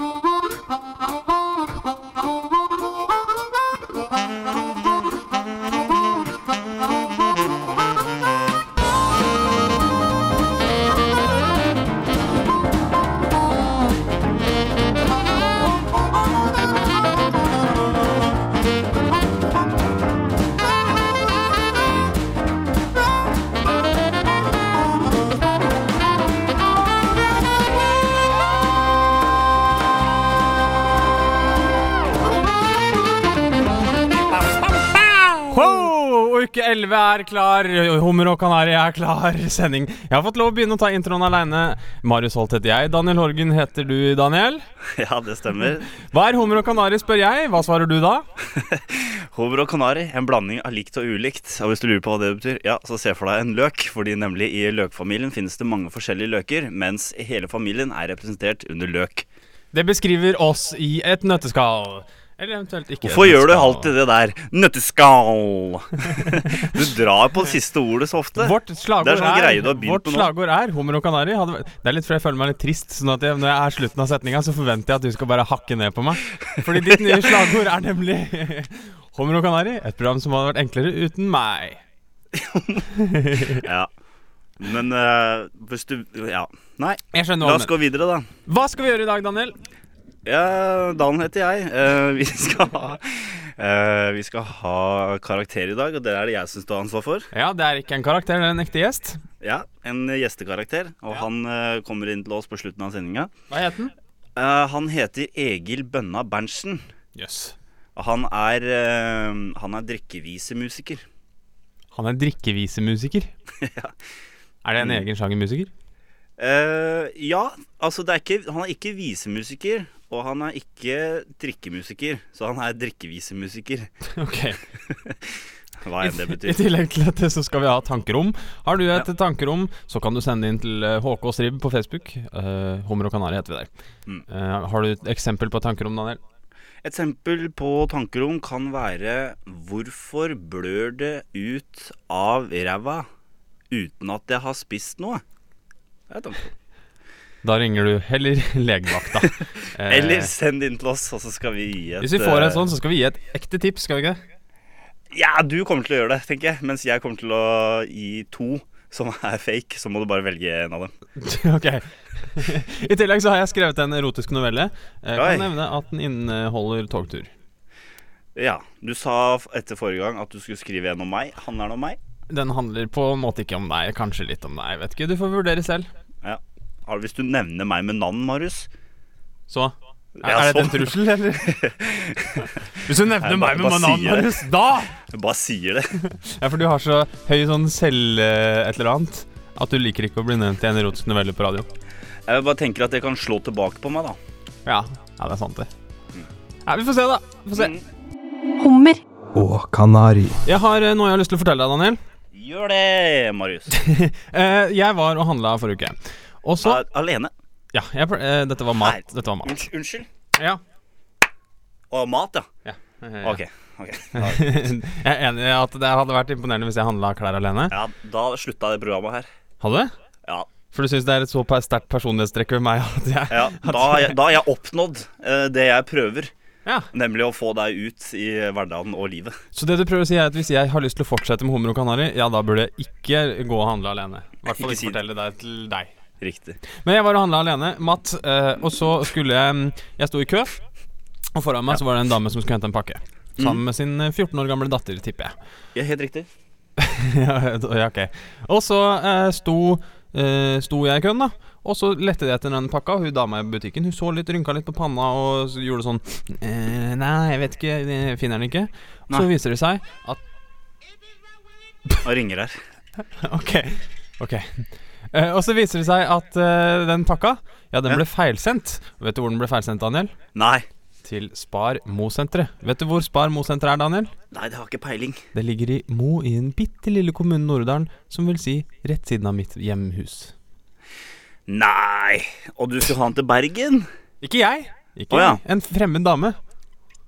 Oh. 11 er klar, Hummer og Kanari er klar. Sending. Jeg har fått lov å begynne å ta introen aleine. Marius Holt heter jeg. Daniel Horgen heter du, Daniel. Ja, det stemmer. Hva er hummer og kanari, spør jeg. Hva svarer du da? Hummer og kanari, en blanding av likt og ulikt. Og hvis du lurer på hva det betyr, ja, så se for deg en løk. Fordi nemlig i løkfamilien finnes det mange forskjellige løker, mens hele familien er representert under løk. Det beskriver oss i et nøtteskall. Eller eventuelt ikke. Hvorfor gjør du alltid det der? Nøtteskall! Du drar på det siste ordet så ofte. Vårt slagord Det er sånn greie du har vårt slagord er hummer og kanari. Det er litt fordi jeg føler meg litt trist. Sånn at jeg, når jeg er slutten av setninga, så forventer jeg at du skal bare hakke ned på meg. Fordi ditt nye slagord er nemlig Hummer og kanari. Et program som hadde vært enklere uten meg. Ja. Men eh, hvis du Ja. Nei, la oss gå videre, da. Hva skal vi gjøre i dag, Daniel? Ja, Dan heter jeg. Uh, vi, skal ha, uh, vi skal ha karakter i dag, og det er det jeg som står ansvar for. Ja, det er ikke en karakter, det er en ekte gjest. Ja, En gjestekarakter. Og Ja. han uh, kommer inn til oss på slutten av sendinga. Hva heter han? Han heter Egil Bønna Berntsen. Yes. Han er, han er drikkevisemusiker. Han er drikkevisemusiker. Ja. Er det en Mm. egen sjanger musiker? ja, altså det er ikke, han er ikke visemusiker, og han er ikke drikkemusiker. Så han er drikkevisemusiker. Ok. Hva enn det betyr. I tillegg til dette så skal vi ha tankerom. Har du et Ja. tankerom, så kan du sende inn til eh, HK Strib på Facebook. Uh, Hummer og kanari heter vi der. Mm. Uh, har du et eksempel på tankerom, Daniel? Et eksempel på tankerom kan være Hvorfor blør det ut av ræva uten at jeg har spist noe? Det er tankerom. Da ringer du heller legevakta. Eh, Eller send inn til oss, og så skal vi gi et Hvis vi får en eh, sånn, så skal vi gi et ekte tips, skal vi ikke det? Ja, du kommer til å gjøre det, tenker jeg. Mens jeg kommer til å gi to som er fake. Så må du bare velge en av dem. ok. I tillegg så har jeg skrevet en erotisk novelle. Jeg Oi. nevne at den inneholder togtur. Ja, Du sa etter forrige gang at du skulle skrive en om meg. Handler den om meg? Den handler på en måte ikke om deg, kanskje litt om deg. Vet ikke, Du får vurdere selv. Ja. Hvis du nevner meg med navn, Marius Så Er, er det en trussel, eller? Hvis du nevner Nei, meg med bare navn. Marius, da Jeg bare sier det. Ja, for du har så høy sånn selv... eh, et eller annet at du liker ikke å bli nevnt i en erotisk novelle på radio. Jeg bare tenker at det kan slå tilbake på meg, da. Ja, ja det er sant, det. Ja, Vi får se, da. Vi får se. Mm. Hummer. og kanari. Jeg har eh, noe jeg har lyst til å fortelle deg, Daniel. Gjør det, Marius. Eh, jeg var og handla forrige uke. Og så Alene. Ja, jeg, eh, dette var mat. Dette var mat. Unnskyld. unnskyld. Ja. Og mat, ja. ja. Eh, Ok. okay. jeg er enig i at det hadde vært imponerende hvis jeg handla klær alene. Ja, Da slutta det programmet her. Hadde du? Ja, For du syns det er et så sterkt personlighetstrekk ved meg at jeg ja da, jeg, da har jeg oppnådd uh, det jeg prøver. Ja. Nemlig å få deg ut i hverdagen og livet. Så det du prøver å si, er at hvis jeg har lyst til å fortsette med hummer og kanari, ja, da burde jeg ikke gå og handle alene. I hvert fall Ikke ikke fortelle det til deg. Riktig. Men jeg var og handla alene, Matt, eh, og så skulle jeg mm, Jeg sto i kø, og foran meg så var det en dame som skulle hente en pakke. Sammen med sin eh, 14 år gamle datter, tipper jeg. Ja, helt riktig. ja, ja, ok. Og så eh, sto, eh, sto jeg i køen, da. Og så lette jeg etter den pakka. Hun dama i butikken Hun så litt, rynka litt på panna og gjorde sånn eh, Nei, jeg vet ikke. Jeg finner den ikke. Så Nei. viser det seg at Og ringer her. Ok. ok Eh, Og så viser det seg at eh, den pakka Ja, den ble feilsendt. Vet du hvor den ble feilsendt, Daniel? Nei. Til Spar Mo-senteret. Vet du hvor Spar Mo-senteret er, Daniel? Nei, det har ikke peiling. Det ligger i Mo i en bitte lille kommunen Norddalen, som vil si rett siden av mitt hjemhus. Nei. Og du skulle ha den til Bergen? Ikke jeg. Ikke Å, ja. jeg. En fremmed dame.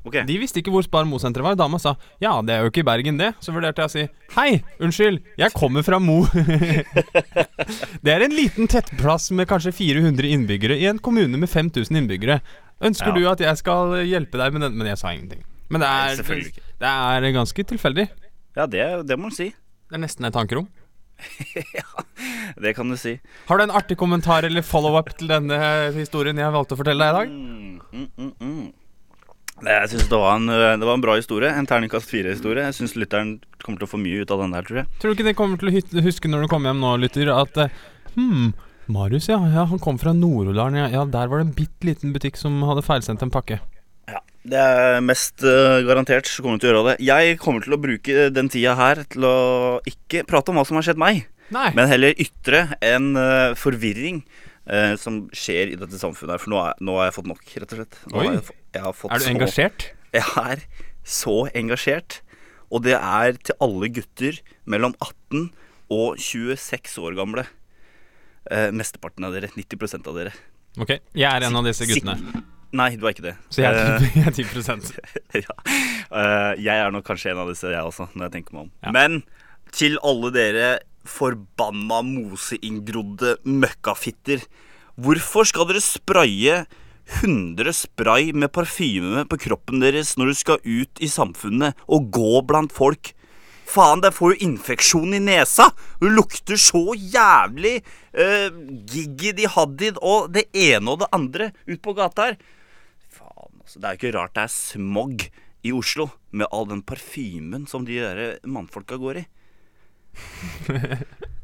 Ok. De visste ikke hvor Spar Mo-senteret var. Dama sa ja, det er jo ikke i Bergen, det. Så vurderte jeg å si hei, unnskyld, jeg kommer fra Mo. det er en liten tettplass med kanskje 400 innbyggere i en kommune med 5000 innbyggere. Ønsker Ja. du at jeg skal hjelpe deg med den? Men jeg sa ingenting. Men det er, det er ganske tilfeldig. Ja, det, det må du si. Det er nesten et tankerom. ja, Det kan du si. Har du en artig kommentar eller follow-up til denne historien jeg valgte å fortelle deg i dag? Mm, mm, mm, mm. Jeg synes det, var en, øh, det var en bra historie. En terningkast fire-historie. Jeg syns lytteren kommer til å få mye ut av den der, tror jeg. Tror du ikke de kommer til å huske når du kommer hjem nå, lytter, at eh, Hm, Marius, ja, ja, han kom fra Nord-Odalen. Ja, ja, der var det en bitte liten butikk som hadde feilsendt en pakke. Ja, Det er mest uh, garantert så kommer du til å gjøre det. Jeg kommer til å bruke den tida her til å ikke prate om hva som har skjedd meg, Nei. men heller ytre en uh, forvirring som skjer i dette samfunnet. For nå, er, nå har jeg fått nok, rett og slett. Nå Oi. har jeg, er du så- engasjert? Jeg er så engasjert. Og det er til alle gutter mellom 18 og 26 år gamle. Eh, mesteparten av dere. 90% av dere. Ok, jeg er en av disse guttene. Nei, du er ikke det. Så jeg, Eh, jeg er 10 ja. Eh, jeg er nok kanskje en av disse, jeg også, når jeg tenker meg om. Ja. Men til alle dere forbanna moseinngrodde møkkafitter. Hvorfor skal dere spraye 100 spray med parfyme på kroppen deres når du skal ut i samfunnet og gå blant folk? Faen, det får jo infeksjon i nesa! Du lukter så jævlig uh, giggidi haddid og det ene og det andre ut på gata her. Faen, altså. Det er jo ikke rart det er smog i Oslo med all den parfymen som de der mannfolka går i.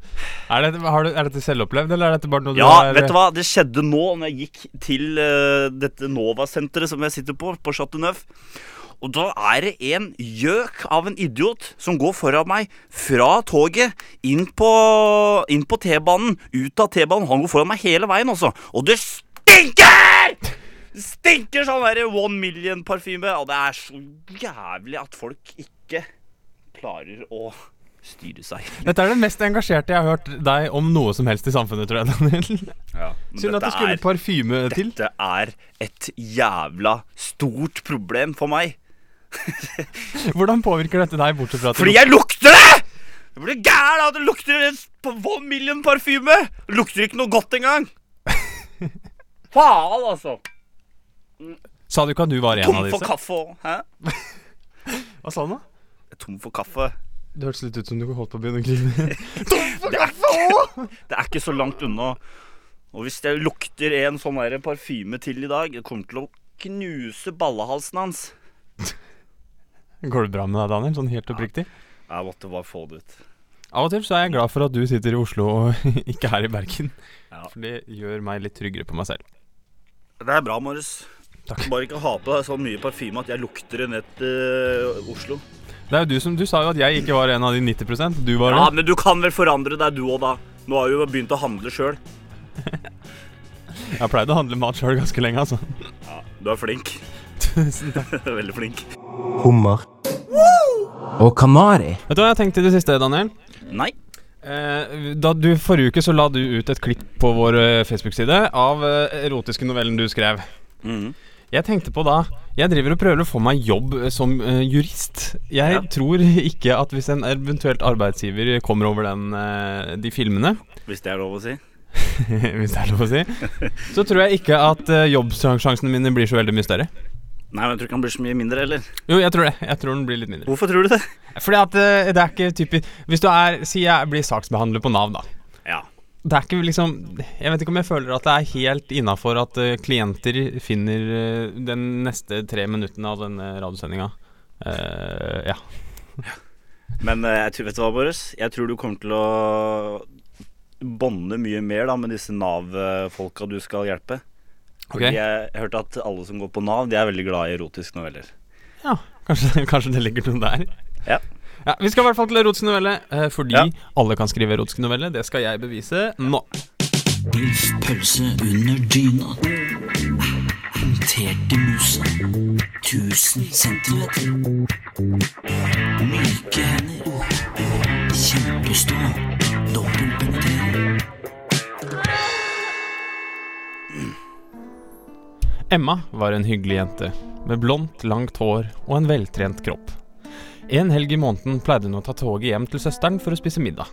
Er dette, har du, er dette selvopplevd, eller er dette bare noe du Ja, vet du hva? Det skjedde nå når jeg gikk til uh, dette Nova-senteret som jeg sitter på, på Chateau Neuf. Og da er det en gjøk av en idiot som går foran meg fra toget inn på, inn på T-banen, ut av T-banen. Han går foran meg hele veien, også. Og det stinker! Stinker sånn der One Million-parfyme. Og det er så jævlig at folk ikke klarer å styre seg. Dette er det mest engasjerte jeg har hørt deg om noe som helst i samfunnet, tror jeg. Daniel Ja, Synd at det skulle er- parfyme til. Dette er et jævla stort problem for meg. Hvordan påvirker dette deg, bortsett fra at Fordi jeg lukter det! Jeg blir gæren av at det lukter One Million-parfyme. Det lukter ikke noe godt engang. Faen, altså. Sa du ikke at du var en Tom av for disse? kaffe òg. Hæ? Hva sa du nå? Tom for kaffe. Det hørtes litt ut som du holdt på å begynne å grine. Det er, det er ikke så langt unna. Og hvis jeg lukter en sånn der parfyme til i dag, det kommer til å knuse ballehalsen hans. Går det bra med deg, Daniel? Sånn helt oppriktig? Jeg måtte bare få det ut. Av og til så er jeg glad for at du sitter i Oslo og ikke her i Bergen. Ja. For det gjør meg litt tryggere på meg selv. Det er bra, Marius. Takk. Bare ikke ha på deg så mye parfyme at jeg lukter det ned til Oslo. Det er jo du som Du sa jo at jeg ikke var en av de 90% Du var Ja, men du kan vel forandre deg, du òg, da. Nå har du jo begynt å handle sjøl. Jeg har pleid å handle mat sjøl ganske lenge, altså. Ja, du er flink. Tusen takk. Veldig flink. hummer og kanari. Vet du hva jeg har tenkt i det siste, Daniel? Nei. Eh, da du Forrige uke så la du ut et klipp på vår eh, Facebook-side av eh, erotiske novellen du skrev. Mhm. Jeg tenkte på da Jeg driver og prøver å få meg jobb eh, som uh, jurist. Jeg Ja. tror ikke at hvis en eventuelt arbeidsgiver kommer over den, uh, de filmene Hvis det er lov å si. Hvis det er lov å si. Så tror jeg ikke at uh, jobbsjansene mine blir så veldig mye større. Nei, men jeg tror ikke han blir så mye mindre, eller? Jo, jeg tror det. Jeg tror den blir litt mindre. Hvorfor tror du det? Fordi at uh, det er ikke typisk Hvis du er Si jeg blir saksbehandler på Nav, da. Det er ikke liksom Jeg vet ikke om jeg føler at det er helt innafor at uh, klienter finner uh, den neste tre minuttene av denne radiosendinga. Uh, ja. Men jeg tror, vet du hva, Boris? Jeg tror du kommer til å bonde mye mer da med disse Nav-folka du skal hjelpe. Fordi Ok. jeg, jeg hørte at alle som går på Nav, de er veldig glad i erotiske noveller. ja kanskje, kanskje det ligger noe der. Ja. Ja, Vi skal i hvert fall til erotisk novelle, eh, fordi Ja. alle kan skrive erotisk novelle. Det skal jeg bevise nå. Biff pølse under dyna. Håndterte musa. 1000 centimeter. Myke hender. Kjempestor. Dobbeltpenetrering. Emma var en hyggelig jente, med blondt, langt hår og en veltrent kropp. En helg i måneden pleide hun å ta toget hjem til søsteren for å spise middag.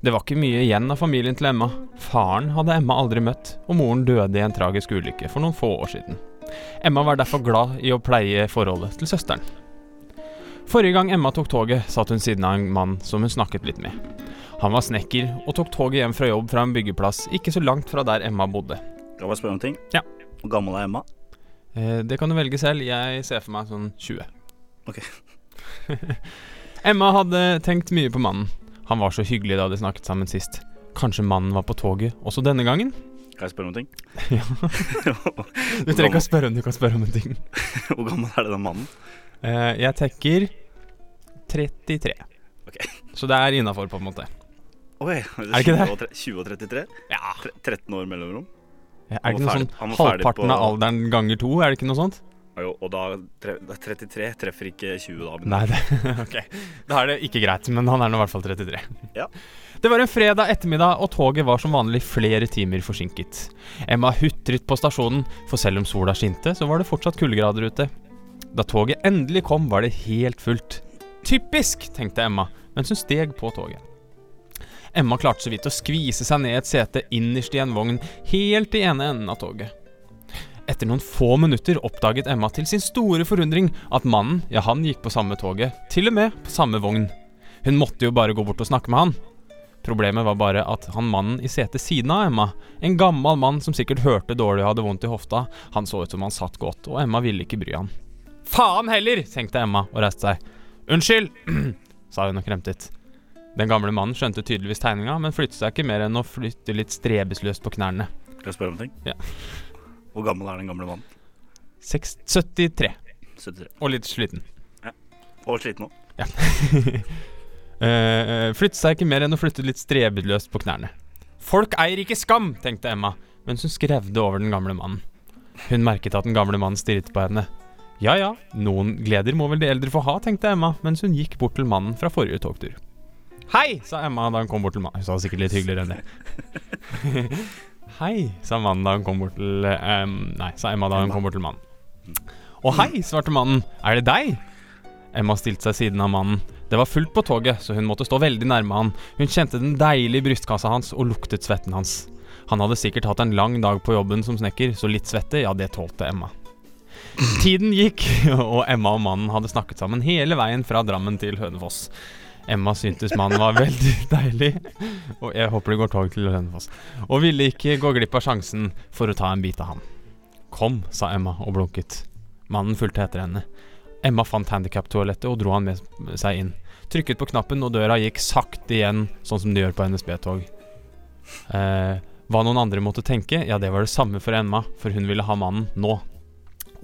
Det var ikke mye igjen av familien til Emma. Faren hadde Emma aldri møtt, og moren døde i en tragisk ulykke for noen få år siden. Emma var derfor glad i å pleie forholdet til søsteren. Forrige gang Emma tok toget, satt hun siden av en mann som hun snakket litt med. Han var snekker og tok toget hjem fra jobb fra en byggeplass ikke så langt fra der Emma bodde. Kan jeg spørre om ting? Ja. Hvor gammel er Emma? Eh, det kan du velge selv. Jeg ser for meg sånn 20. Ok. Emma hadde tenkt mye på mannen. Han var så hyggelig da de snakket sammen sist. Kanskje mannen var på toget også denne gangen? Kan jeg spørre om en ting? Ja. Du trenger ikke å spørre om du kan spørre om en ting. Hvor gammel er denne mannen? Uh, jeg tenker 33. Okay. Så det er innafor, på en måte. Oi, Er det ikke 20 det? og 20 og 33? Ja. 13 år mellomrom? Er det ikke noe sånn halvparten på- av alderen ganger to? Er det ikke noe sånt? Og da tre, 33 treffer ikke 20 da. Nei, det, ok. Da er det ikke greit, men han er nå i hvert fall 33. Ja. Det var en fredag ettermiddag, og toget var som vanlig flere timer forsinket. Emma hutret på stasjonen, for selv om sola skinte, så var det fortsatt kuldegrader ute. Da toget endelig kom, var det helt fullt. Typisk, tenkte Emma, mens hun steg på toget. Emma klarte så vidt å skvise seg ned et sete innerst i en vogn, helt i ene enden av toget. Etter noen få minutter oppdaget Emma til sin store forundring at mannen, ja, han gikk på samme toget, til og med på samme vogn. Hun måtte jo bare gå bort og snakke med han. Problemet var bare at han mannen i setet siden av Emma, en gammel mann som sikkert hørte dårlig og hadde vondt i hofta, han så ut som han satt godt, og Emma ville ikke bry han. Faen heller, tenkte Emma og reiste seg. Unnskyld, sa hun og kremtet. Den gamle mannen skjønte tydeligvis tegninga, men flyttet seg ikke mer enn å flytte litt strebesløst på knærne. Jeg spørre om ting? Ja. Hvor gammel er den gamle mannen? Seks- 73, 73. og litt sliten. Og sliten òg. Uh, flytte seg ikke mer enn å flytte litt strebeløst på knærne. Folk eier ikke skam, tenkte Emma, mens hun skrevde over den gamle mannen. Hun merket at den gamle mannen stirret på henne. Ja ja, noen gleder må vel de eldre få ha, tenkte Emma, mens hun gikk bort til mannen fra forrige togtur. Hei, sa Emma da hun kom bort til mannen. Hun sa sikkert litt hyggeligere enn det. hei, sa mannen da hun kom bort til um, Nei, sa Emma da hun kom bort til mannen. Å hei, svarte mannen. Er det deg? Emma stilte seg siden av mannen. Det var fullt på toget, så hun måtte stå veldig nærme han. Hun kjente den deilige brystkassa hans og luktet svetten hans. Han hadde sikkert hatt en lang dag på jobben som snekker, så litt svette, ja, det tålte Emma. Tiden gikk, og Emma og mannen hadde snakket sammen hele veien fra Drammen til Hønefoss. Emma syntes mannen var veldig deilig, og jeg håper det går tog til Hønefoss, og ville ikke gå glipp av sjansen for å ta en bit av ham. Kom, sa Emma og blunket. Mannen fulgte etter henne. Emma fant handikaptoalettet og dro han med seg inn. Trykket på knappen, og døra gikk sakte igjen, sånn som det gjør på NSB-tog. Eh, hva noen andre måtte tenke, ja, det var det samme for Emma, for hun ville ha mannen nå.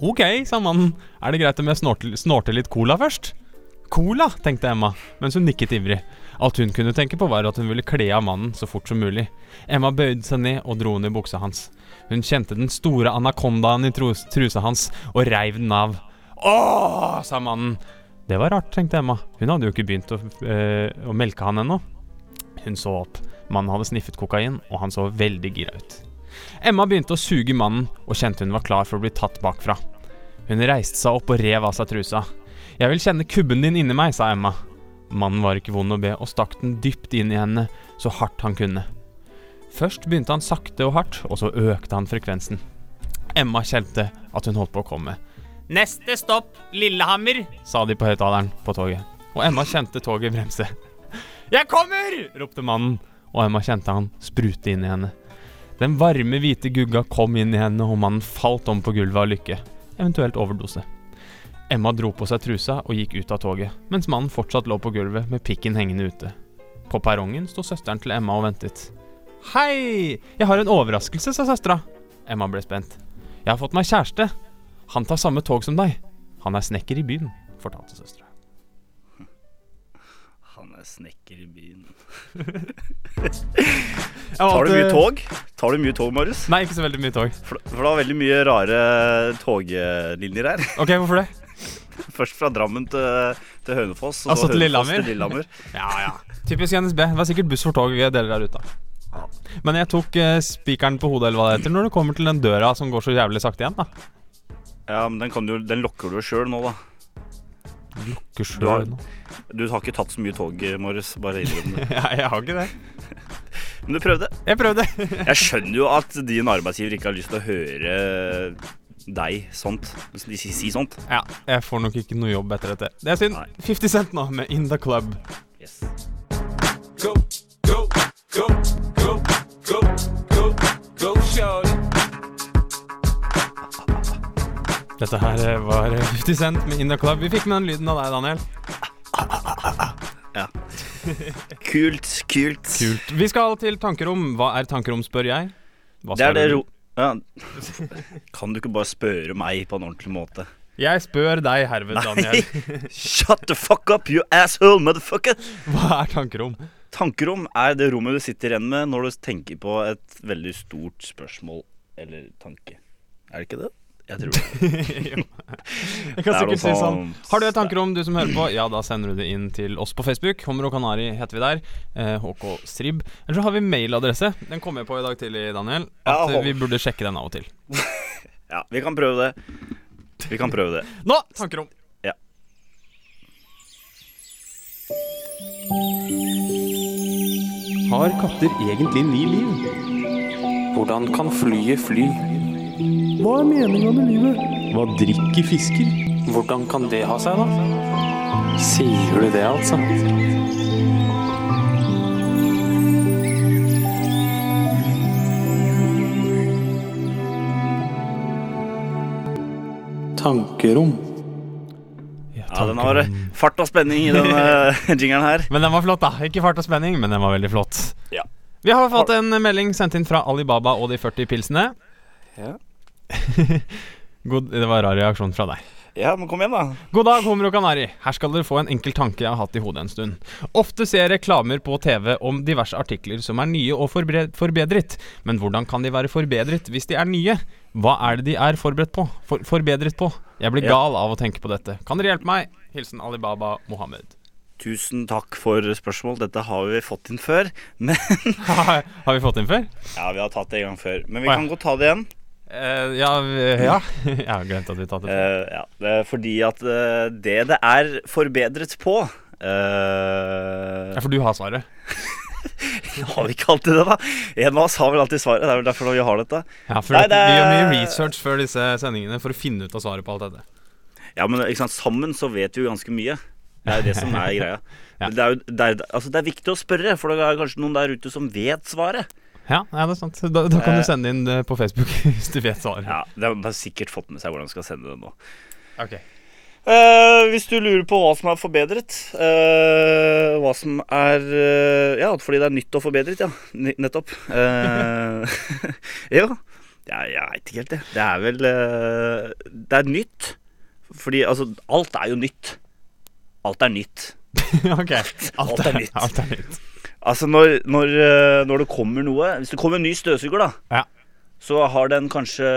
Ok, sa mannen. Er det greit om jeg snorter, snorter litt cola først? Cola, tenkte Emma, mens hun nikket ivrig. Alt hun kunne tenke på, var at hun ville kle av mannen så fort som mulig. Emma bøyde seg ned og dro ned buksa hans. Hun kjente den store anakondaen i trus trusa hans og reiv den av. Åh, sa mannen. Det var rart, tenkte Emma. Hun hadde jo ikke begynt å, øh, å melke han ennå. Hun så opp. Mannen hadde sniffet kokain, og han så veldig gira ut. Emma begynte å suge mannen, og kjente hun var klar for å bli tatt bakfra. Hun reiste seg opp og rev av seg trusa. Jeg vil kjenne kubben din inni meg, sa Emma. Mannen var ikke vond å be, og stakk den dypt inn i henne, så hardt han kunne. Først begynte han sakte og hardt, og så økte han frekvensen. Emma kjente at hun holdt på å komme. Neste stopp, Lillehammer, sa de på høyttaleren på toget. Og Emma kjente toget bremse. Jeg kommer! ropte mannen, og Emma kjente han sprute inn i henne. Den varme, hvite gugga kom inn i henne, og mannen falt om på gulvet av lykke, eventuelt overdose. Emma dro på seg trusa og gikk ut av toget, mens mannen fortsatt lå på gulvet med pikken hengende ute. På perrongen sto søsteren til Emma og ventet. Hei, jeg har en overraskelse, sa søstera. Emma ble spent. Jeg har fått meg kjæreste. Han tar samme tog som deg. Han er snekker i byen, fortalte søstera. Han er snekker i byen. Tar du mye tog? Tar du mye tog, Marius? Nei, ikke så veldig mye tog. For, for det var veldig mye rare toglinjer her. Ok, hvorfor det? Først fra Drammen til, til Hønefoss, og Altså så til Lillehammer? til Lillehammer. Ja, ja. Typisk NSB. Det var sikkert buss for tog deler der ute. Men jeg tok eh, spikeren på hodet, eller hva det heter, når du kommer til den døra som går så jævlig sakte igjen, da. Ja, men den, kan du, den lokker du jo sjøl nå, da. Lukker Du har- sjøl nå. Du har ikke tatt så mye tog, Morris. Bare innrøm det. Ja, jeg har ikke det. Men du prøvde. Jeg prøvde. Jeg skjønner jo at din arbeidsgiver ikke har lyst til å høre deg sånt. De sier si sånt. Ja, jeg får nok ikke noe jobb etter dette. Det er synd. Nei. 50 Cent nå, med In The Club. Yes. Go, go, go, go, go, go, go, shorty. Dette her eh, var eh, 50 Cent med In The Club. Vi fikk med den lyden av deg, Daniel. Kult, kult. Kult. Vi skal til tankerom. Hva er tankerom, spør jeg. Hva Det er det ro... Ja. Kan du ikke bare spørre meg på en ordentlig måte? Jeg spør deg herved, Daniel. Shut the fuck up, you asshole, motherfucker! Hva er tankerom? Tankerom er det rommet du sitter igjen med når du tenker på et veldig stort spørsmål eller tanke. Er det ikke det? Jeg tror det. Jeg kan er sikkert si sånn. Har du et tankerom, du som hører på? Ja, da sender du det inn til oss på Facebook. Hummer og Kanari heter vi der. Eh, HK Strib. Eller så har vi mailadresse. Den kom jeg på i dag tidlig, Daniel. At eh, vi burde sjekke den av og til. Ja, vi kan prøve det. Vi kan prøve det. Nå! Tankerom. Ja. Har katter egentlig ni liv? Hvordan kan flyet fly? Hva er meninga med livet? Hva drikker fisker? Hvordan kan det ha seg, da? Sier du det, altså? Tankerom. Ja, den har fart og spenning i denne jingeren her. Men den var flott, da. Ikke fart og spenning, men den var veldig flott. Ja. Vi har fått en melding sendt inn fra Alibaba og de 40 pilsene. Ja. God, det var rar reaksjon fra deg. Ja, men kom igjen, da. God dag, Hummer og Kanari. Her skal dere få en enkel tanke jeg har hatt i hodet en stund. Ofte ser jeg reklamer på TV om diverse artikler som er nye og forbedret. Men hvordan kan de være forbedret hvis de er nye? Hva er det de er forberedt på? For forbedret på? Jeg blir gal av å tenke på dette. Kan dere hjelpe meg? Hilsen Alibaba Mohammed. Tusen takk for spørsmål. Dette har vi fått inn før. Men har vi fått inn før? Ja, vi har tatt det en gang før. Men vi kan godt ta det igjen. Eh, ja, ja. Jeg har glemt at vi tatt det. Eh, ja, fordi at uh, det det er forbedret på Ja, for du har svaret. Har vi ikke alltid det, da? En av oss har vel alltid svaret. Det er vel derfor vi har dette. Ja, for Nei, det Vi gjør mye research før disse sendingene for å finne ut av svaret på alt dette. Ja, men sant, sammen så vet vi jo ganske mye. Det er det som er greia. Ja. Det, er det, er, altså det er viktig å spørre, for det er kanskje noen der ute som vet svaret. Ja, ja det er sant. Da, da kan Eh. du sende inn eh, på Facebook hvis du vet svaret. Ja, De har sikkert fått med seg hvordan de skal sende det nå. Ok. Uh, hvis du lurer på hva som er forbedret uh, Hva som er uh, Ja, fordi det er nytt og forbedret, ja. N nettopp. Eh, jo. Ja, jeg veit ikke helt, det. Det er vel eh, Det er nytt. Fordi altså Alt er jo nytt. Alt er nytt. ok. Alt er, nytt. Alt er nytt. Altså når, når, eh, når det kommer noe Hvis det kommer en ny støvsuger, da, Ja. så har den kanskje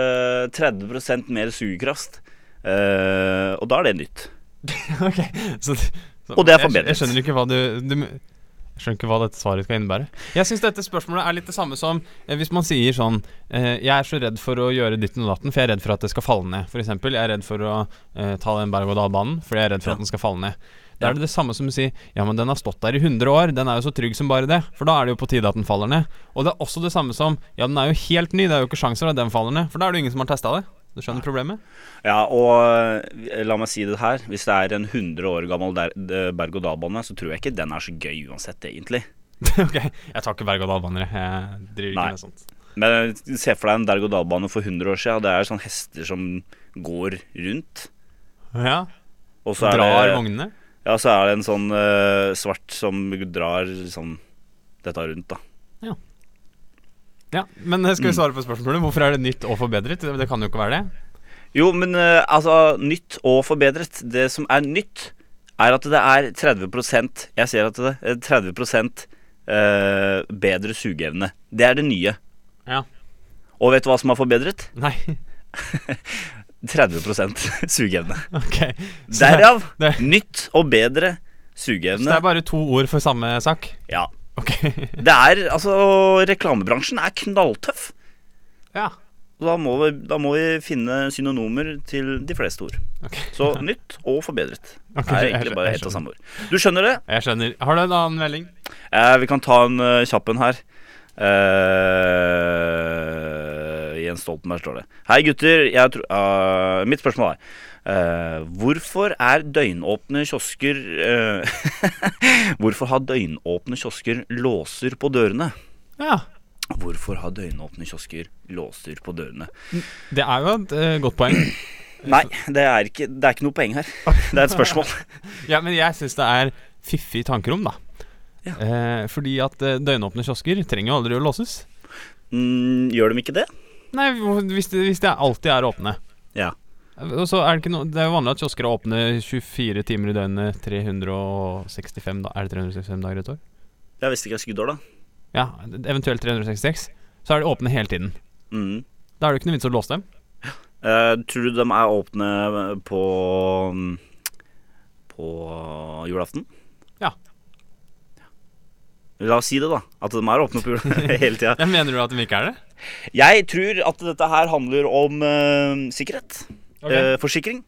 30 mer sugekraft. Uh, og da er det nytt. ok. Så, så, Og det er jeg- forbedret. Jeg, skjønner ikke hva du, du Jeg skjønner ikke hva dette svaret skal innebære. Jeg syns dette spørsmålet er litt det samme som eh, hvis man sier sånn eh, Jeg er så redd for å gjøre ditten og datten, for jeg er redd for at det skal falle ned. For eksempel, jeg er redd for å eh, ta den berg-og-dal-banen, for jeg er redd for Ja. at den skal falle ned. Da er det det samme som å si Ja, men den har stått der i 100 år, den er jo så trygg som bare det. For da er det jo på tide at den faller ned. Og det er også det samme som Ja, den er jo helt ny, det er jo ikke sjanser at den faller ned. For da er det jo ingen som har testa det. Du skjønner problemet? Ja, og eh, la meg si det her. Hvis det er en 100 år gammel eh, berg-og-dal-bane, så tror jeg ikke den er så gøy uansett, egentlig. ok, jeg tar ikke berg-og-dal-baner, jeg. Driver ikke Nei. med sånt. Men se for deg en berg-og-dal-bane for 100 år siden. Det er sånne hester som går rundt. Ja, Og så Drar det, vognene? Ja, så er det en sånn uh, svart som drar sånn dette rundt, da. Ja, Men eh, Mm. skal vi svare på spørsmålet? Hvorfor er det nytt og forbedret? Det, det kan jo ikke være det. Jo, men uh, altså Nytt og forbedret. Det som er nytt, er at det er 30% Jeg ser at det er 30 uh, bedre sugeevne. Det er det nye. Ja. Og vet du hva som er forbedret? Nei, 30 sugeevne. Okay. Derav det- nytt og bedre sugeevne. Så det er bare to ord for samme sak? Ja. Okay. Det er Altså, reklamebransjen er knalltøff. ja. Da må, vi, da må vi finne synonymer til de fleste ord. Okay. Så nytt og forbedret Ok, er egentlig bare ett og samme ord. Du skjønner det? Jeg skjønner. Har du en annen melding? Eh, vi kan ta en uh, kjapp en her. En Jens Stoltenberg, står det. Hei, gutter. Jeg tror, uh, mitt spørsmål er uh, Hvorfor er døgnåpne kiosker uh, Hvorfor har døgnåpne kiosker låser på dørene? Ja. Hvorfor har døgnåpne kiosker låser på dørene? Det er jo et eh, godt poeng. Nei, det er, ikke, det er ikke noe poeng her. Det er et spørsmål. Ja, men jeg syns det er fiffig tankerom, da. Ja. Eh, fordi at døgnåpne kiosker trenger jo aldri å låses. Mm, gjør de ikke det? Nei, hvis det, hvis de alltid er åpne. Ja. Og så er det ikke noe Det er jo vanlig at kiosker er åpne 24 timer i døgnet 365 da, Er det 365 dager i et år? Ja, Hvis det ikke er skuddår, da. Ja, eventuelt 366. Så er de åpne hele tiden. Mm. Da er det jo ikke noe vits å låse dem. Uh, tror du de er åpne på På julaften? La oss si det, da. At de er åpne på hele tida. Mener du at de ikke er det? Jeg tror at dette her handler om uh, sikkerhet. Okay. Uh, forsikring.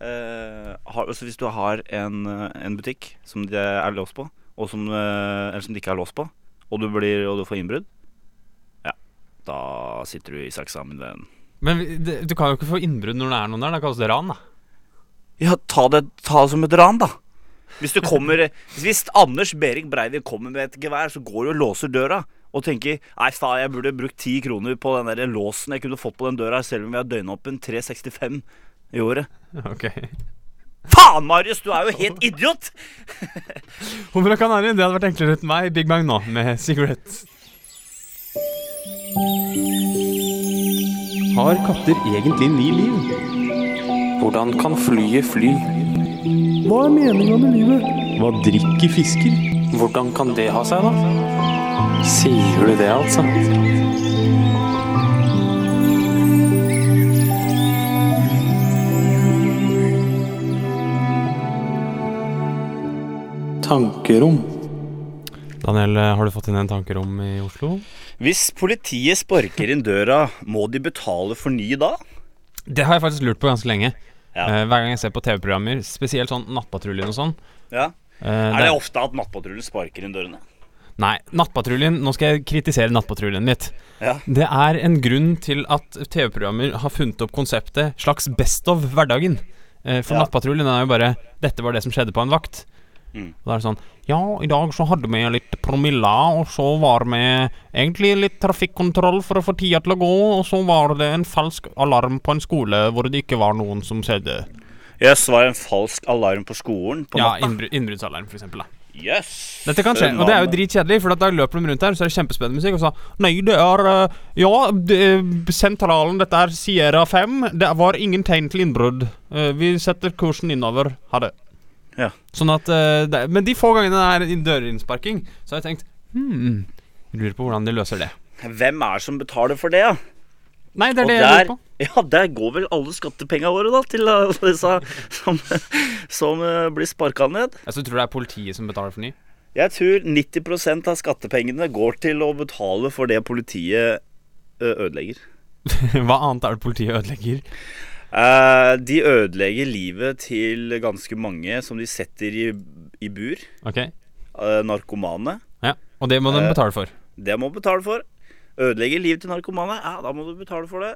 Uh, har, altså hvis du har en, eh, en butikk som det er låst på, som, eh, eller som det ikke er låst på, og du, blir, og du får innbrudd, ja, da sitter du i saksa med den. Men det, du kan jo ikke få innbrudd når det er noen der. Da kalles det ran, da. Ja, ta det, ta som et ran, da. Hvis du kommer Hvis Anders Behring Breivik kommer med et gevær, så går du og låser døra og tenker Nei, faen, jeg burde brukt ti kroner på den der låsen jeg kunne fått på den døra, selv om vi har døgnåpen 365 i året. Ok Faen, Marius, du er jo helt idiot! Hummer og kanari, det hadde vært enklere uten meg. Big Bang nå, med Cigarette. Har katter egentlig ni liv? Hvordan kan flyet fly? Hva er meninga med livet? Hva drikker fisker? Hvordan kan det ha seg, da? Sier du det, altså? Tankerom. Daniel, har du fått inn en tankerom i Oslo? Hvis politiet sparker inn døra, må de betale for ny da? Det har jeg faktisk lurt på ganske lenge. Ja. Uh, hver gang jeg ser på TV-programmer, spesielt sånn Nattpatruljen og sånn. Ja. Uh, Er det- det ofte at Nattpatruljen sparker inn dørene? Nei, Nattpatruljen Nå skal jeg kritisere Nattpatruljen litt. Ja. Det er en grunn til at TV-programmer har funnet opp konseptet slags Best of hverdagen. Eh, For Ja. Nattpatruljen er jo bare 'Dette var det som skjedde på en vakt'. Mm. Da er det sånn Ja, i dag så hadde vi litt promille, og så var vi egentlig litt trafikkontroll for å få tida til å gå, og så var det en falsk alarm på en skole hvor det ikke var noen som skjedde. Jøss, var det en falsk alarm på skolen på Ja, natta? innbruddsalarm, for eksempel. Da. Yes. Dette kan skje, og det er jo dritkjedelig, for da løper de rundt her, så er det kjempespennende musikk, og så Nei, det er eh, Ja, det, sentralen, dette er Sierra 5. Det var ingen tegn til innbrudd. Eh, vi setter kursen innover. Ha det. Ja. Sånn at eh, det, Men de få gangene det er inn- dørinnsparking, så har jeg tenkt hmm, lurer på hvordan de løser det. Hvem er det som betaler for det, da? Nei, det er Og det jeg lurer på. ja, der går vel alle skattepengene våre da til alle disse som, som eh, blir sparka ned. Jeg så tror det er politiet som betaler for ny. Jeg tror 90% av skattepengene går til å betale for det politiet ødelegger. Hva annet er det politiet ødelegger? Eh, de ødelegger livet til ganske mange som de setter i, i bur. Ok, Uh, narkomane. ja Og det må de Eh, betale for. Det må de betale for. Ødelegger livet til narkomane, ja, da må du betale for det.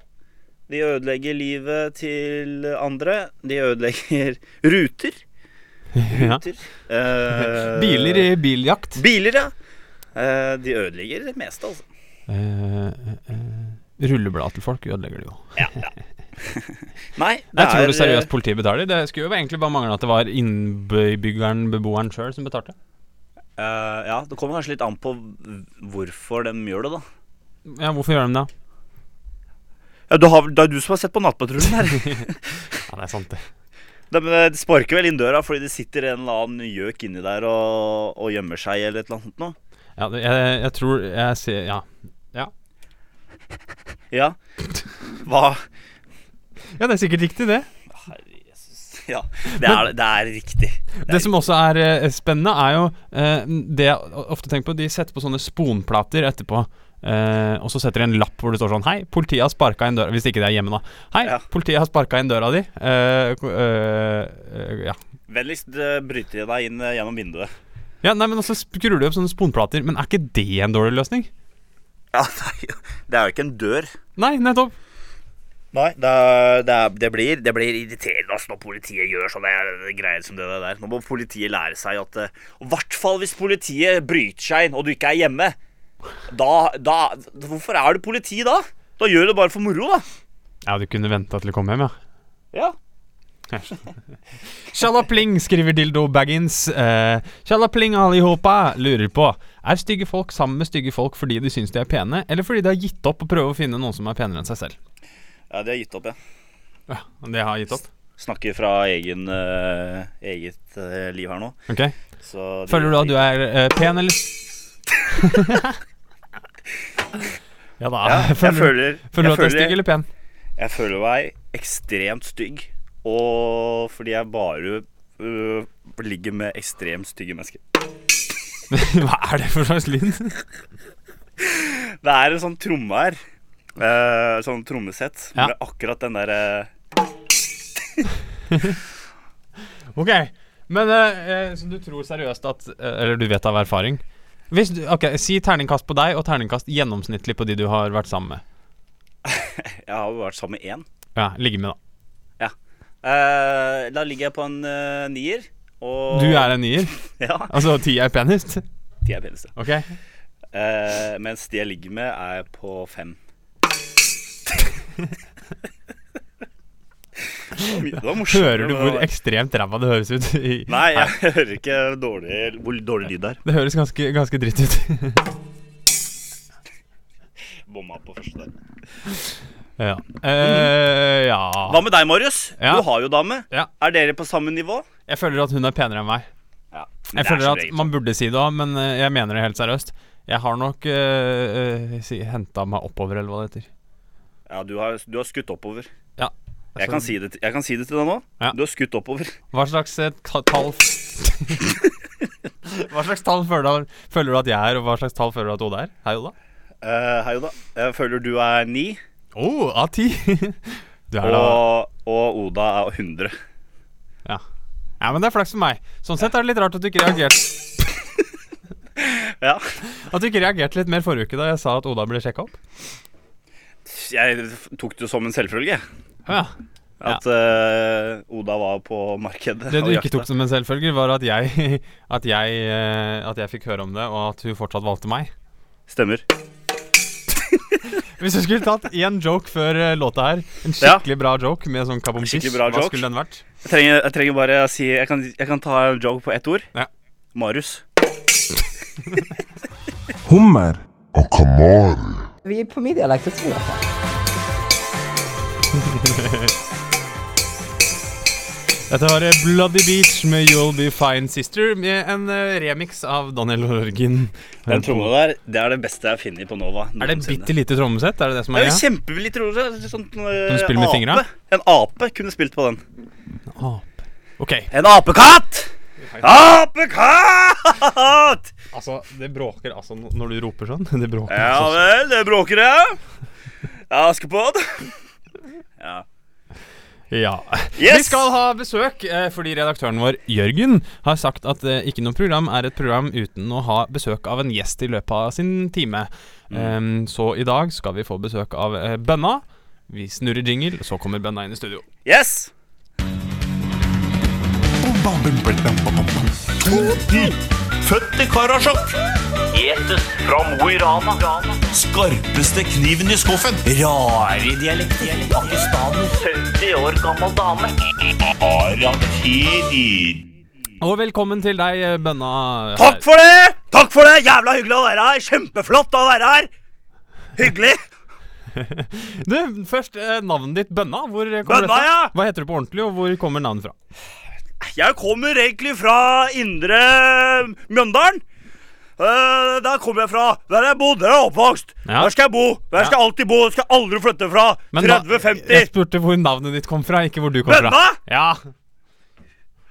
De ødelegger livet til andre. De ødelegger ruter. Ja. Ruter. Eh, Biler i biljakt. Biler, ja. De ødelegger det meste, altså. Uh, rulleblad til folk ødelegger det jo. Nei, det Jeg tror det seriøst politiet betaler. Det skulle jo egentlig bare mangle at det var innbyggeren, beboeren sjøl, som betalte. Uh, Ja, det kommer kanskje litt an på hvorfor de gjør det, da. Ja, hvorfor gjør de det? Ja, du har, Det er du som har sett på Nattpatruljen her. Ja, det er sant, det. De, eh, de sparker vel inn døra fordi det sitter en eller annen gjøk inni der og, og gjemmer seg eller et eller annet noe. Ja, jeg, jeg tror jeg ser Ja. Ja. Hva ja, det er sikkert riktig, det. Ja, det er, det er riktig. Det som også er eh, spennende, er jo eh, det jeg ofte tenker på. De setter på sånne sponplater etterpå. eh, og så setter de en lapp hvor det står sånn Hei, politiet har sparka inn døra Hvis ikke det er hjemme, da. Hei, Ja. politiet har sparka inn døra di. Eh, eh, eh, ja. Vennligst bryter de deg inn gjennom vinduet. ja, nei, men også skrur du opp sånne sponplater. Men er ikke det en dårlig løsning? Ja, det er det er jo ikke en dør. Nei, nettopp. Nei, det, det, det, blir, det blir irriterende altså, når politiet gjør sånne greier som det der. Nå må politiet lære seg at eh, I hvert fall hvis politiet bryter seg inn, og du ikke er hjemme. Da, da Hvorfor er du politi da? Da gjør du det bare for moro, da. Ja, du kunne venta til du kom hjem, ja. Ja. Sjalapling, skriver Dildo Baggins. Eh, Sjalapling allihopa lurer på Er stygge folk sammen med stygge folk fordi de syns de er pene, eller fordi de har gitt opp å prøve å finne noen som er penere enn seg selv? Ja, det har gitt opp, ja. Ja, Det har gitt opp? Snakker fra egen, uh, eget uh, liv her nå. Ok Så de- Føler du at du er uh, pen, eller Ja da. Ja, jeg føler, føler, føler du at du er stygg eller pen? Jeg føler meg ekstremt stygg. Og fordi jeg bare uh, ligger med ekstremt stygge mennesker. Hva er det for slags lyd? Det er en sånn tromme her. Uh, sånn trommesett. Ja. Med akkurat den derre Ok, men eh, Så du tror seriøst at Eller du vet av erfaring Hvis du, Ok, Si terningkast på deg og terningkast gjennomsnittlig på de du har vært sammen med. Jeg har jo vært sammen med én. Ja, Ligge med, da. Eh, da ligger jeg på en nier. Og Du er en nier? Ja, Altså ti er penest? Ti er peneste. Ok. Eh, mens de jeg ligger med, er på fem. Hører du hvor ekstremt ræva det høres ut? I, Nei, jeg hører ikke dårlig, hvor dårlig lyd det er. Det høres ganske, ganske dritt ut. Bomma på første der. ja. Eh, ja. Hva med deg, Marius? Ja. Du har jo dame. Ja. Er dere på samme nivå? Jeg føler at hun er penere enn meg. Ja. Jeg føler at man burde si det òg, men eh, jeg mener det helt seriøst. Jeg har nok uh, si, henta meg oppover, eller hva det heter. Ja, du har, du har skutt oppover. Ja. Jeg kan, si det, til- jeg kan si det til deg nå. Ja. Du har skutt oppover. Hva slags eh, ta- tall Hva slags tall føler du, føler du at jeg er, og hva slags tall føler du at Oda er? Hei, Oda. Uh, hei, Oda. Jeg føler du er ni, Oh, av ti! du er da og, og Oda er 100. ja. ja, men det er flaks for meg. Sånn sett er det litt rart at du ikke reagerte Ja. At du ikke reagerte litt mer forrige uke da jeg sa at Oda ble sjekka opp. Jeg tok det som en selvfølge. Ja. At uh, Oda var på markedet. Det du ikke tok som en selvfølge, var at jeg At jeg, eh, at jeg fikk høre om det, og at hun fortsatt valgte meg. Stemmer. Hvis du skulle tatt én joke før eh, låta her, en Ja. skikkelig bra joke med sånn kabom hva joke. skulle den vært? Jeg trenger, jeg trenger bare å si Jeg kan, jeg kan ta en joke på ett ord. Ja. Marius. Hummer. Vi er på min dialekt hvert svårt. Dette var eh, Bloody Beach med You'll Be Fine Sister, med en eh, remix av Daniel Horgen. Den tromma der, det er det beste jeg har funnet på Nova. Er det bitte lite trommesett? Er det det som er greia? kjempelitt rolig. Sånn, uh, Kan du med ape. fingra? En ape kunne spilt på den. En Ape. Ok, En apekatt! Apekatt! altså, det bråker altså når du roper sånn. Det bråker Ja altså. vel, det bråker det. Ja, Askepott. Ja. Ja. Yes! Vi skal ha besøk eh, fordi redaktøren vår, Jørgen, har sagt at eh, ikke noe program er et program uten å ha besøk av en gjest i løpet av sin time. Em, så i dag skal vi få besøk av eh, Bønna. Vi snurrer jingle, så kommer Bønna inn i studio. Yes! Født i Karasjok. Etes fra Mo i Rana. Skarpeste kniven i skuffen. Rare dialekter. Pakistaner. 70 år gammel dame. Karakterer. Og velkommen til deg, Bønna. Takk for det! Takk for det! Jævla hyggelig å være her. Kjempeflott å være her. Hyggelig. Du, først eh, navnet ditt, Bønna. Hvor kommer Bønna, dette? ja! Hva heter du på ordentlig, og hvor kommer navnet fra? Jeg kommer egentlig fra indre Mjøndalen. Uh, der kommer jeg fra. Der har jeg bodd. Der er jeg oppvokst. Ja. Der skal jeg bo. Der skal jeg alltid bo. Der skal jeg aldri flytte fra. 30-50. Jeg spurte hvor navnet ditt kom fra, ikke hvor du kom fra. Bønna? Ja.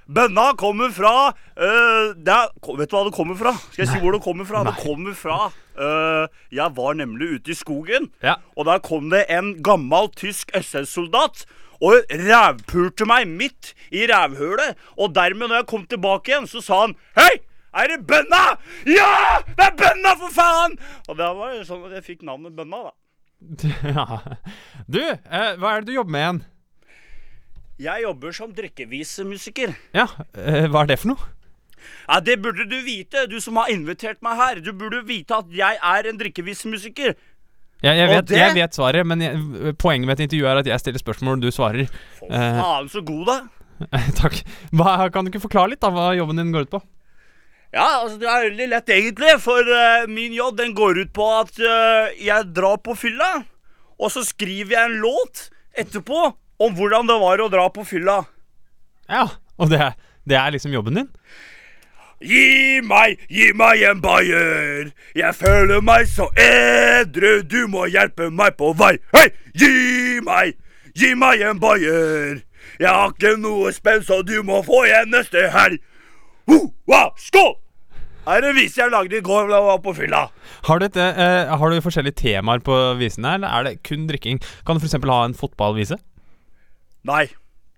Bønna kommer fra det er, Vet du hva det kommer fra? Skal jeg si hvor det kommer fra? Det kommer fra eh, Jeg var nemlig ute i skogen, Ja. og der kom det en gammel tysk SS-soldat. Og rævpulte meg midt i rævhølet. Og dermed, når jeg kom tilbake igjen, så sa han Hei! Er det bønna? Ja! Det er bønna, for faen! Og da var det sånn at jeg fikk navnet Bønna, da. Ja. Du, eh, hva er det du jobber med igjen? Jeg jobber som drikkevismusiker. Ja, eh, hva er det for noe? Ja, Det burde du vite, du som har invitert meg her. Du burde vite at jeg er en drikkevismusiker. Jeg, jeg, vet, det- jeg vet svaret, men jeg, poenget med et intervju er at jeg stiller spørsmål, og du svarer. For Eh. faen, så god, da. Takk. Hva, kan du ikke forklare litt da, hva jobben din går ut på? Ja, altså det er veldig lett egentlig, for uh, min jobb den går ut på at uh, jeg drar på fylla, og så skriver jeg en låt etterpå om hvordan det var å dra på fylla. Ja, og det, det er liksom jobben din? Gi meg, gi meg en bayer. Jeg føler meg så edru, du må hjelpe meg på vei. Hei, gi meg, gi meg en bayer. Jeg har ikke noe spenn, så du må få igjen neste helg. Ho, wa, skål! Her er en vise jeg lagde i går da jeg var på fylla. Har du, et, eh, har du forskjellige temaer på visene, eller er det kun drikking? Kan du f.eks. ha en fotballvise? Nei,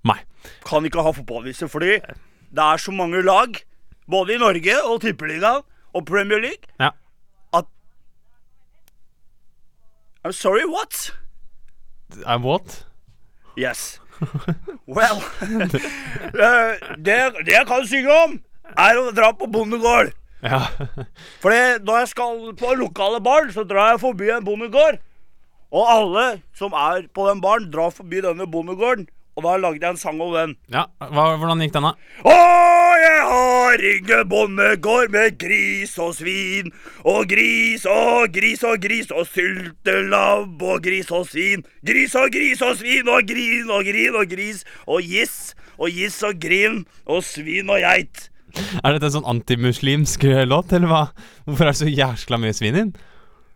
Nei. kan ikke ha fotballvise fordi det er så mange lag, både i Norge og Tippeligaen og Premier League, Ja. at I'm sorry, what? I'm what? Yes. Well eh, det, det jeg kan synge om, er å dra på bondegård. Ja. Fordi når jeg skal på lokale barn, så drar jeg forbi en bondegård. Og alle som er på den baren, drar forbi denne bondegården. Og da lagde jeg en sang om den. ja. Hva, hvordan gikk den, da? Å, jeg har ingen bondegård med gris og svin. Og gris og gris og gris og syltelabb og gris og svin. Gris og gris og svin og grin og grin og gris og giss og giss og grin og svin og geit. Er dette en sånn antimuslimsk eh, låt, eller hva? Hvorfor er det så jæskla mye svin inn?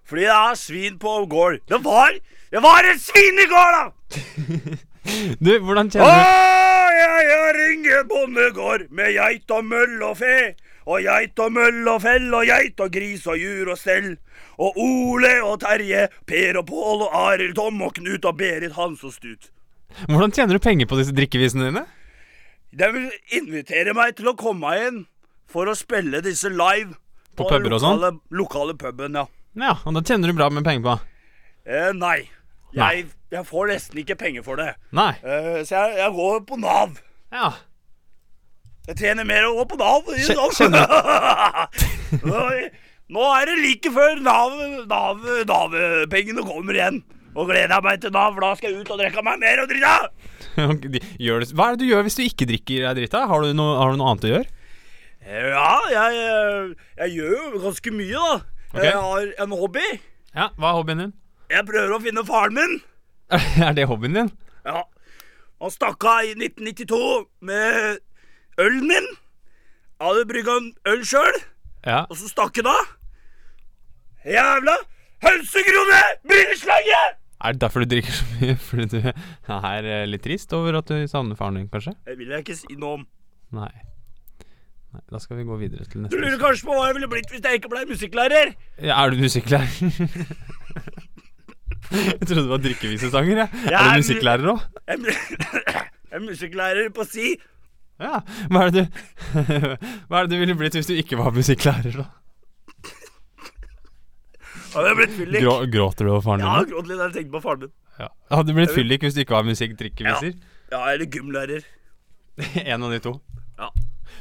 Fordi det er svin på gård. Det var Det var et svin i går, da! Du, hvordan Å, kjenner du jeg har ingen bondegård med geit og møll og fe. Og geit og møll og fell og geit og gris og jur og stell. Og Ole og Terje, Per og Pål og Arild, Tom og Knut og Berit, Hans og Stut. Hvordan tjener du penger på disse drikkevisene dine? De vil invitere meg til å komme inn for å spille disse live. På puber og sånn? Lokale puben, ja. Ja, og da tjener du bra med penger på. Eh, nei. Jeg, jeg får nesten ikke penger for det. Nei. Uh, så jeg, jeg går på Nav. Ja. Jeg tjener mer å gå på Nav. i sånn. Nå er det like før Nav, Nav, Nav-pengene kommer igjen. Og gleder jeg meg til Nav, for da skal jeg ut og drikke meg mer og drita. Hva er det du gjør hvis du ikke drikker deg drita? Har du, noe, har du noe annet å gjøre? Ja, jeg, eh, jeg gjør jo ganske mye, da. Okay. Jeg har en hobby. Ja, Hva er hobbyen din? Jeg prøver å finne faren min. er det hobbyen din? Ja. Han stakk av i 1992 med ølen min. Jeg hadde brygga en øl sjøl, Ja. og så stakk han av. Jævla hønsekrone! Brilleslange! Er det derfor du drikker så mye? Fordi du er eh, litt trist over at du savner faren din, kanskje? Det vil jeg ikke si noe om. Nei. Nei. Da skal vi gå videre til Du neste. lurer kanskje på hva jeg ville blitt hvis jeg ikke ble musikklærer? Ja, er du musikklærer? jeg trodde du var drikkevisesanger, jeg. Jeg Er du musikklærer òg? Jeg er jeg er musikklærer på si. Ja. Hva er, det du, hva er det du ville blitt hvis du ikke var musikklærer, da? Hadde jeg blitt fyllik? Grå, gråter du over faren Ja, din? Ja, gråt litt da jeg tenkte på faren min. Ja. Hadde du blitt fyllik hvis du ikke var musikk-drikkeviser? Ja, eller gymlærer. en av de to. Ja.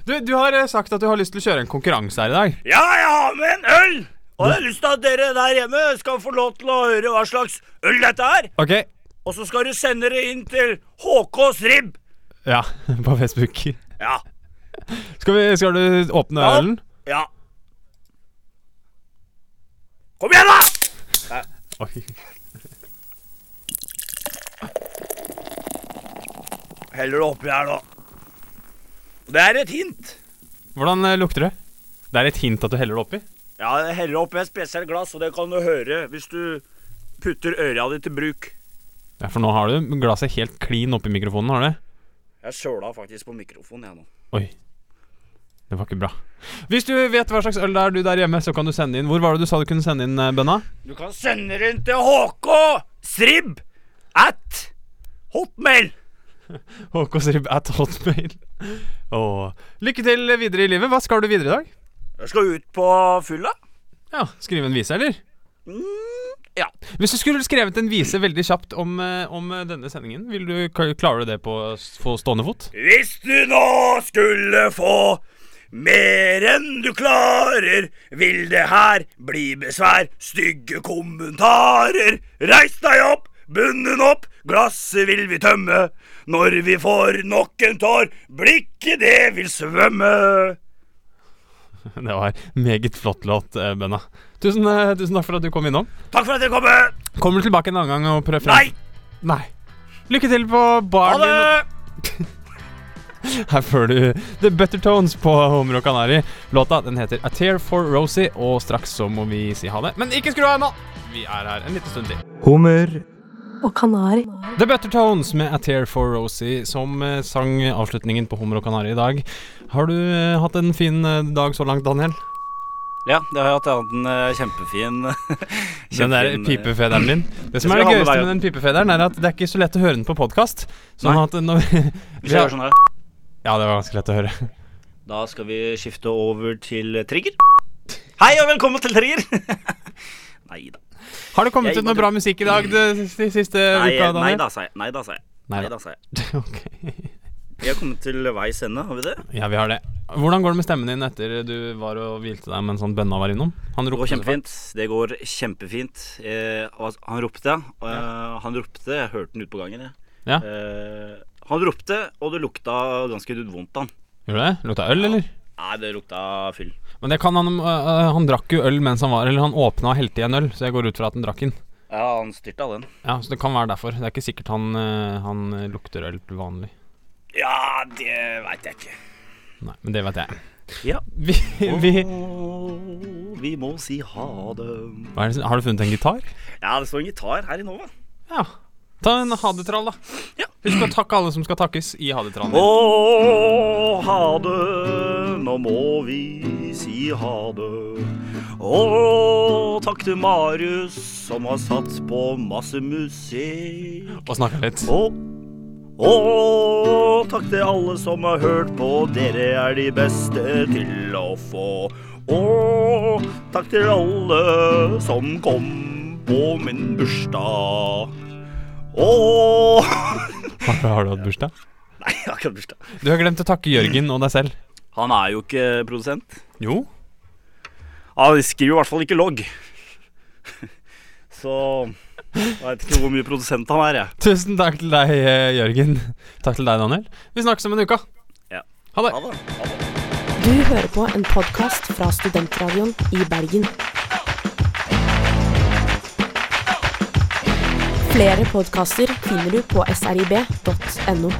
Du, du har eh, sagt at du har lyst til å kjøre en konkurranse her i dag. Ja, jeg har med en øl! Og jeg har lyst til at dere der hjemme skal få lov til å høre hva slags øl dette er. Ok? Og så skal du sende det inn til HKs Ribb. Ja, på Facebook. Ja. Skal, vi, skal du åpne Ja. ølen? Ja. Kom igjen, da! Oi. Heller det oppi her, da. Det er et hint. Hvordan eh, lukter det? Det er et hint at du heller det oppi. Ja, jeg heller opp med et spesielt glass, og det kan du høre hvis du putter øra di til bruk. Ja, For nå har du glasset helt klin oppi mikrofonen, har du? Jeg søla faktisk på mikrofonen, jeg nå. Oi. Det var ikke bra. Hvis du vet hva slags øl det er du der hjemme, så kan du sende inn. Hvor var det du sa du kunne sende inn, Benna? bønna? Du kan sende det inn til HK Sribb at hotmail. HK Srib at hotmail. Og Lykke til videre i livet. Hva skal du videre i dag? Jeg skal ut på fylla. Ja, Skrive en vise, eller? Ja. Hvis du skulle skrevet en vise veldig kjapt om, eh, om eh, denne sendingen, vil du, klare det på få stående fot? Hvis du nå skulle få mer enn du klarer, vil det her bli besvær, stygge kommentarer. Reis deg opp, bunnen opp, glasset vil vi tømme. Når vi får nok en tår, blikket det vil svømme. Det var meget flott låt, eh, Benna. Tusen, eh, tusen takk for at du kom innom. Takk for at dere kom. Kommer du tilbake en annen gang og prøver frem? Nei, Nei. Lykke til på baren din. Her får du The Better Tones på Homer og Kanari. Låta den heter A Tear for Rosie, og straks så må vi si ha det. Men ikke skru av ennå! Vi er her en liten stund til. Hummer. Og kanari. The Better Tones med A Tear for Rosie, som eh, sang avslutningen på Hummer og Kanari i dag. Har du eh, hatt en fin eh, dag så langt, Daniel? Ja, det har jeg hatt. Jeg har hatt en eh, kjempefin Den der pipefederen din. Det som er det gøyeste med den pipefederen, er at det er ikke så lett å høre den på podkast. Sånn Nei. at når Hvis jeg gjør sånn her Ja, det var ganske lett å høre. Da skal vi skifte over til Trigger. Hei og velkommen til Trigger! Nei da. Har det kommet ut noe bra musikk i dag de siste, Nei, uka, nei da, sa jeg. Nei da, sa jeg. Nei da. sa jeg. Ok. Vi har kommet til veis ende, har vi det? Ja, vi har det. Hvordan går det med stemmen din etter du var og hvilte deg mens han Benna var innom? Han Det går kjempefint. Det går kjempefint. Eh, han ropte, ja. Eh, han ropte, jeg hørte den ute på gangen, jeg. Ja. Eh, han ropte, og det lukta ganske vondt av han. Gjorde det? Lukta øl, eller? Nei, det lukta fyll. Men det kan han øh, øh, Han drakk jo øl mens han var Eller han åpna og helte i en øl, så jeg går ut fra at han drakk den. Ja, han styrte av den. Ja, Så det kan være derfor. Det er ikke sikkert han, øh, han lukter øl til vanlig. Ja, det veit jeg ikke. Nei, men det vet jeg. Ja. Vi, vi Åh, vi må si ha det. det, Har du funnet en gitar? Ja, det står en gitar her i Nova. Ja. Ta en hadetrall, da. Ja. Husk å takke alle som skal takkes i hadetrallen Å, oh, ha det, nå må vi si ha det. Og takk til Marius som har satt på masse musikk. Og snakka litt. Og, og takk til alle som har hørt på, dere er de beste til å få. Og takk til alle som kom på min bursdag. Og Har, har du hatt bursdag? Nei, jeg har ikke hatt bursdag. Du har glemt å takke Jørgen og deg selv. Han er jo ikke produsent. Jo. Han skriver i hvert fall ikke logg. Så jeg vet ikke hvor mye produsent han er, jeg. Tusen takk til deg, eh, Jørgen. Takk til deg, Daniel. Vi snakkes om en uke. Ja. Ha det. Ha det. Ha det. Du hører på en podkast fra Studentradioen i Bergen. Flere podkaster finner du på srib.no.